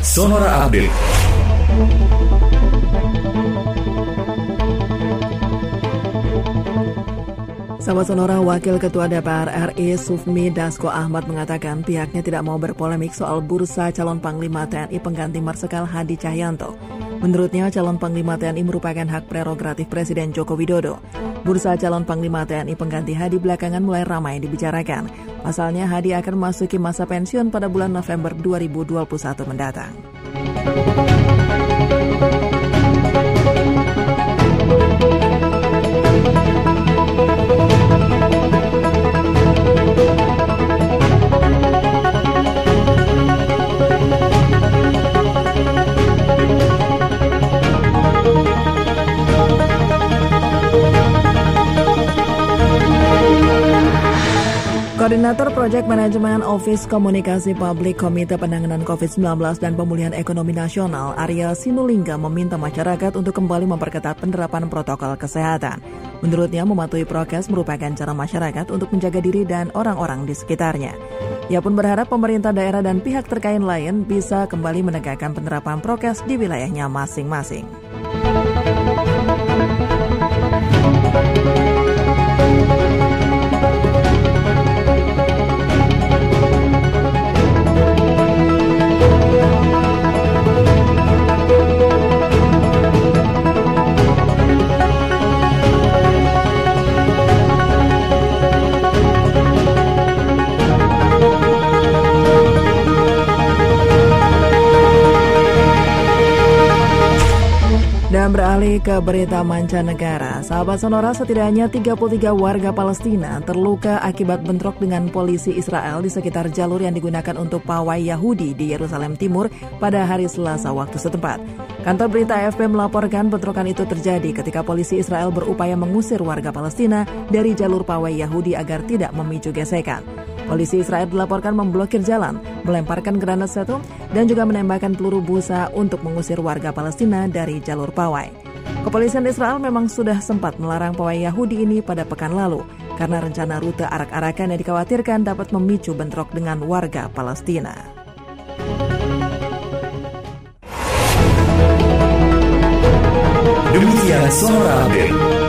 Sonora Update. Sahabat Sonora, Wakil Ketua DPR RI Sufmi Dasko Ahmad mengatakan pihaknya tidak mau berpolemik soal bursa calon Panglima TNI pengganti Marsikal Hadi Cahyanto. Menurutnya, calon Panglima TNI merupakan hak prerogatif Presiden Joko Widodo. Bursa calon Panglima TNI pengganti Hadi belakangan mulai ramai dibicarakan. Pasalnya, Hadi akan memasuki masa pensiun pada bulan November 2021 mendatang. Koordinator Proyek Manajemen Office Komunikasi Publik Komite Penanganan COVID-19 dan Pemulihan Ekonomi Nasional Arya Sinulingga meminta masyarakat untuk kembali memperketat penerapan protokol kesehatan. Menurutnya, mematuhi prokes merupakan cara masyarakat untuk menjaga diri dan orang-orang di sekitarnya. Ia pun berharap pemerintah daerah dan pihak terkait lain bisa kembali menegakkan penerapan prokes di wilayahnya masing-masing. Dan beralih ke berita mancanegara, sahabat Sonora setidaknya 33 warga Palestina terluka akibat bentrok dengan polisi Israel di sekitar jalur yang digunakan untuk pawai Yahudi di Yerusalem Timur pada hari Selasa waktu setempat. Kantor berita AFP melaporkan bentrokan itu terjadi ketika polisi Israel berupaya mengusir warga Palestina dari jalur pawai Yahudi agar tidak memicu gesekan. Polisi Israel dilaporkan memblokir jalan, melemparkan granat setu, dan juga menembakkan peluru busa untuk mengusir warga Palestina dari jalur pawai. Kepolisian Israel memang sudah sempat melarang pawai Yahudi ini pada pekan lalu karena rencana rute arak-arakan yang dikhawatirkan dapat memicu bentrok dengan warga Palestina. Demikian Sonora Update.